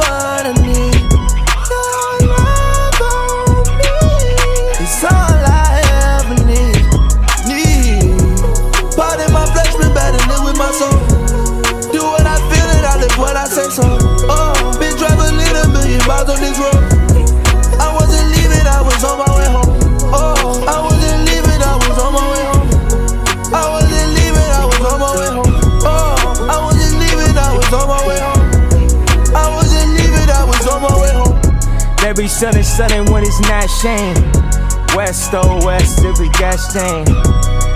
what I need. Love on me all I ever need. Need. Part in my flesh, with my soul. Do what I feel and I live what I say so. Oh, been traveling a million miles on this road. Every Sunday, Sunday when it's not shame. West oh West, every gas chain.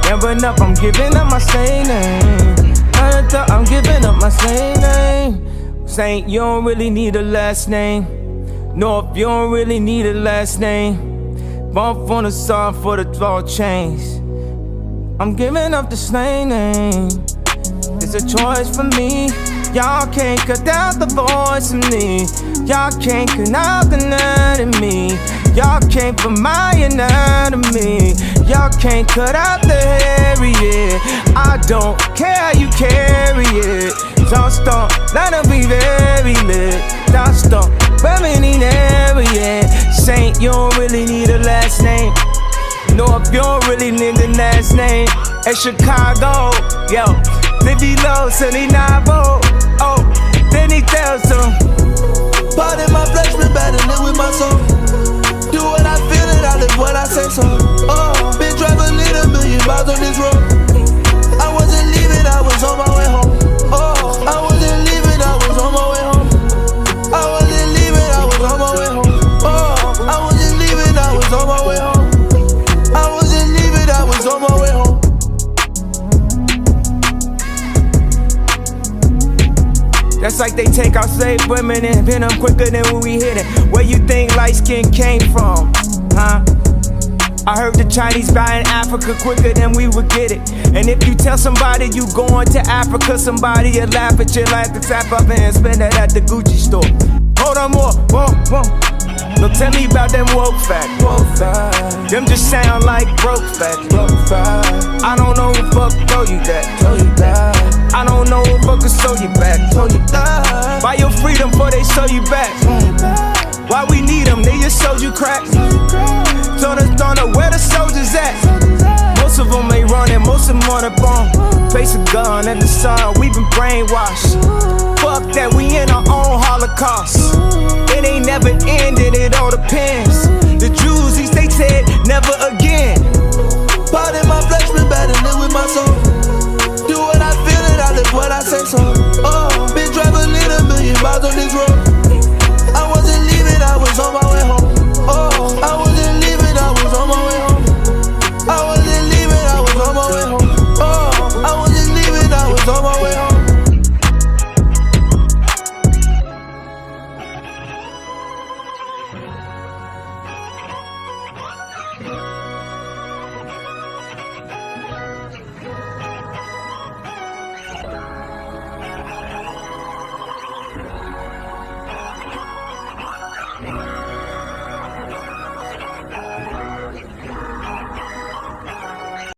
Never up, I'm giving up my slave name. I thought I'm giving up my slave name. Saint, you don't really need a last name. North, you don't really need a last name. Bump on the song for the 12 chains. I'm giving up the slave name. It's a choice for me. Y'all can't cut out the voice in me. Y'all can't nut in me. Y'all can't put my anatomy. Y'all can't cut out the hairy, yeah. I don't care how you carry it. Don't stop, that'll be very lit. Don't stop, feminine area. Saint, you don't really need a last name. Know if you don't really need a last name. At Chicago, yo. Livy low, Sunny Navo. They take our slave women and pin them quicker than when we hit it. Where you think light skin came from, huh? I heard the Chinese buying Africa quicker than we would get it. And if you tell somebody you going to Africa, somebody will laugh at you like the tap up and spend that at the Gucci store. Hold on more, whoa, whoa. Don't tell me about them woke facts. Woke fact, Them just sound like broke facts. fact, I don't know who fuck told you that. told you that, I don't know who fuck you back. told you that, Buy your freedom before they sew you back. Why we need them? They just sold you crack. told us don't know where the soldiers at. Most of them ain't running, most of them on the bomb. Face a gun in the sun, we been brainwashed. Fuck that, we in our own holocaust. It ain't never ended, it all depends. The Jews, these they said never again. Part in my flesh, been better live with my soul. Do what I feel and I live what I say so. Oh, million miles on this road.